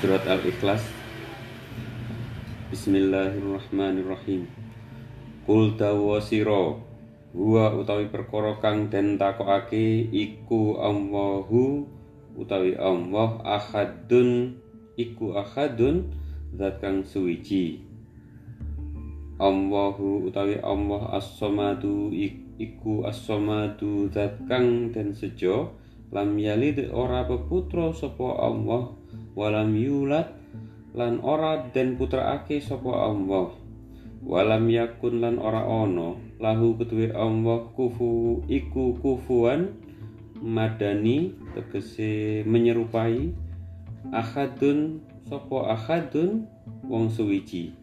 Surat Al-Ikhlas. Bismillahirrahmanirrahim. Kul dawasiro Huwa utawi perkara kang den takokake iku Allahu utawi Allah ahadun iku ahadun zat kang suwiji. Allahu utawi Allah as-samadu iku as-samadu zat kang den sejo lam yalid ora peputra sapa Allah walam yulat lan ora den putraake sapa Allah. Walam yakun lan ora ono lahu ketuwe Allah kufu iku kufuan madani tegese menyerupai ahadun sapa ahadun wong suwiji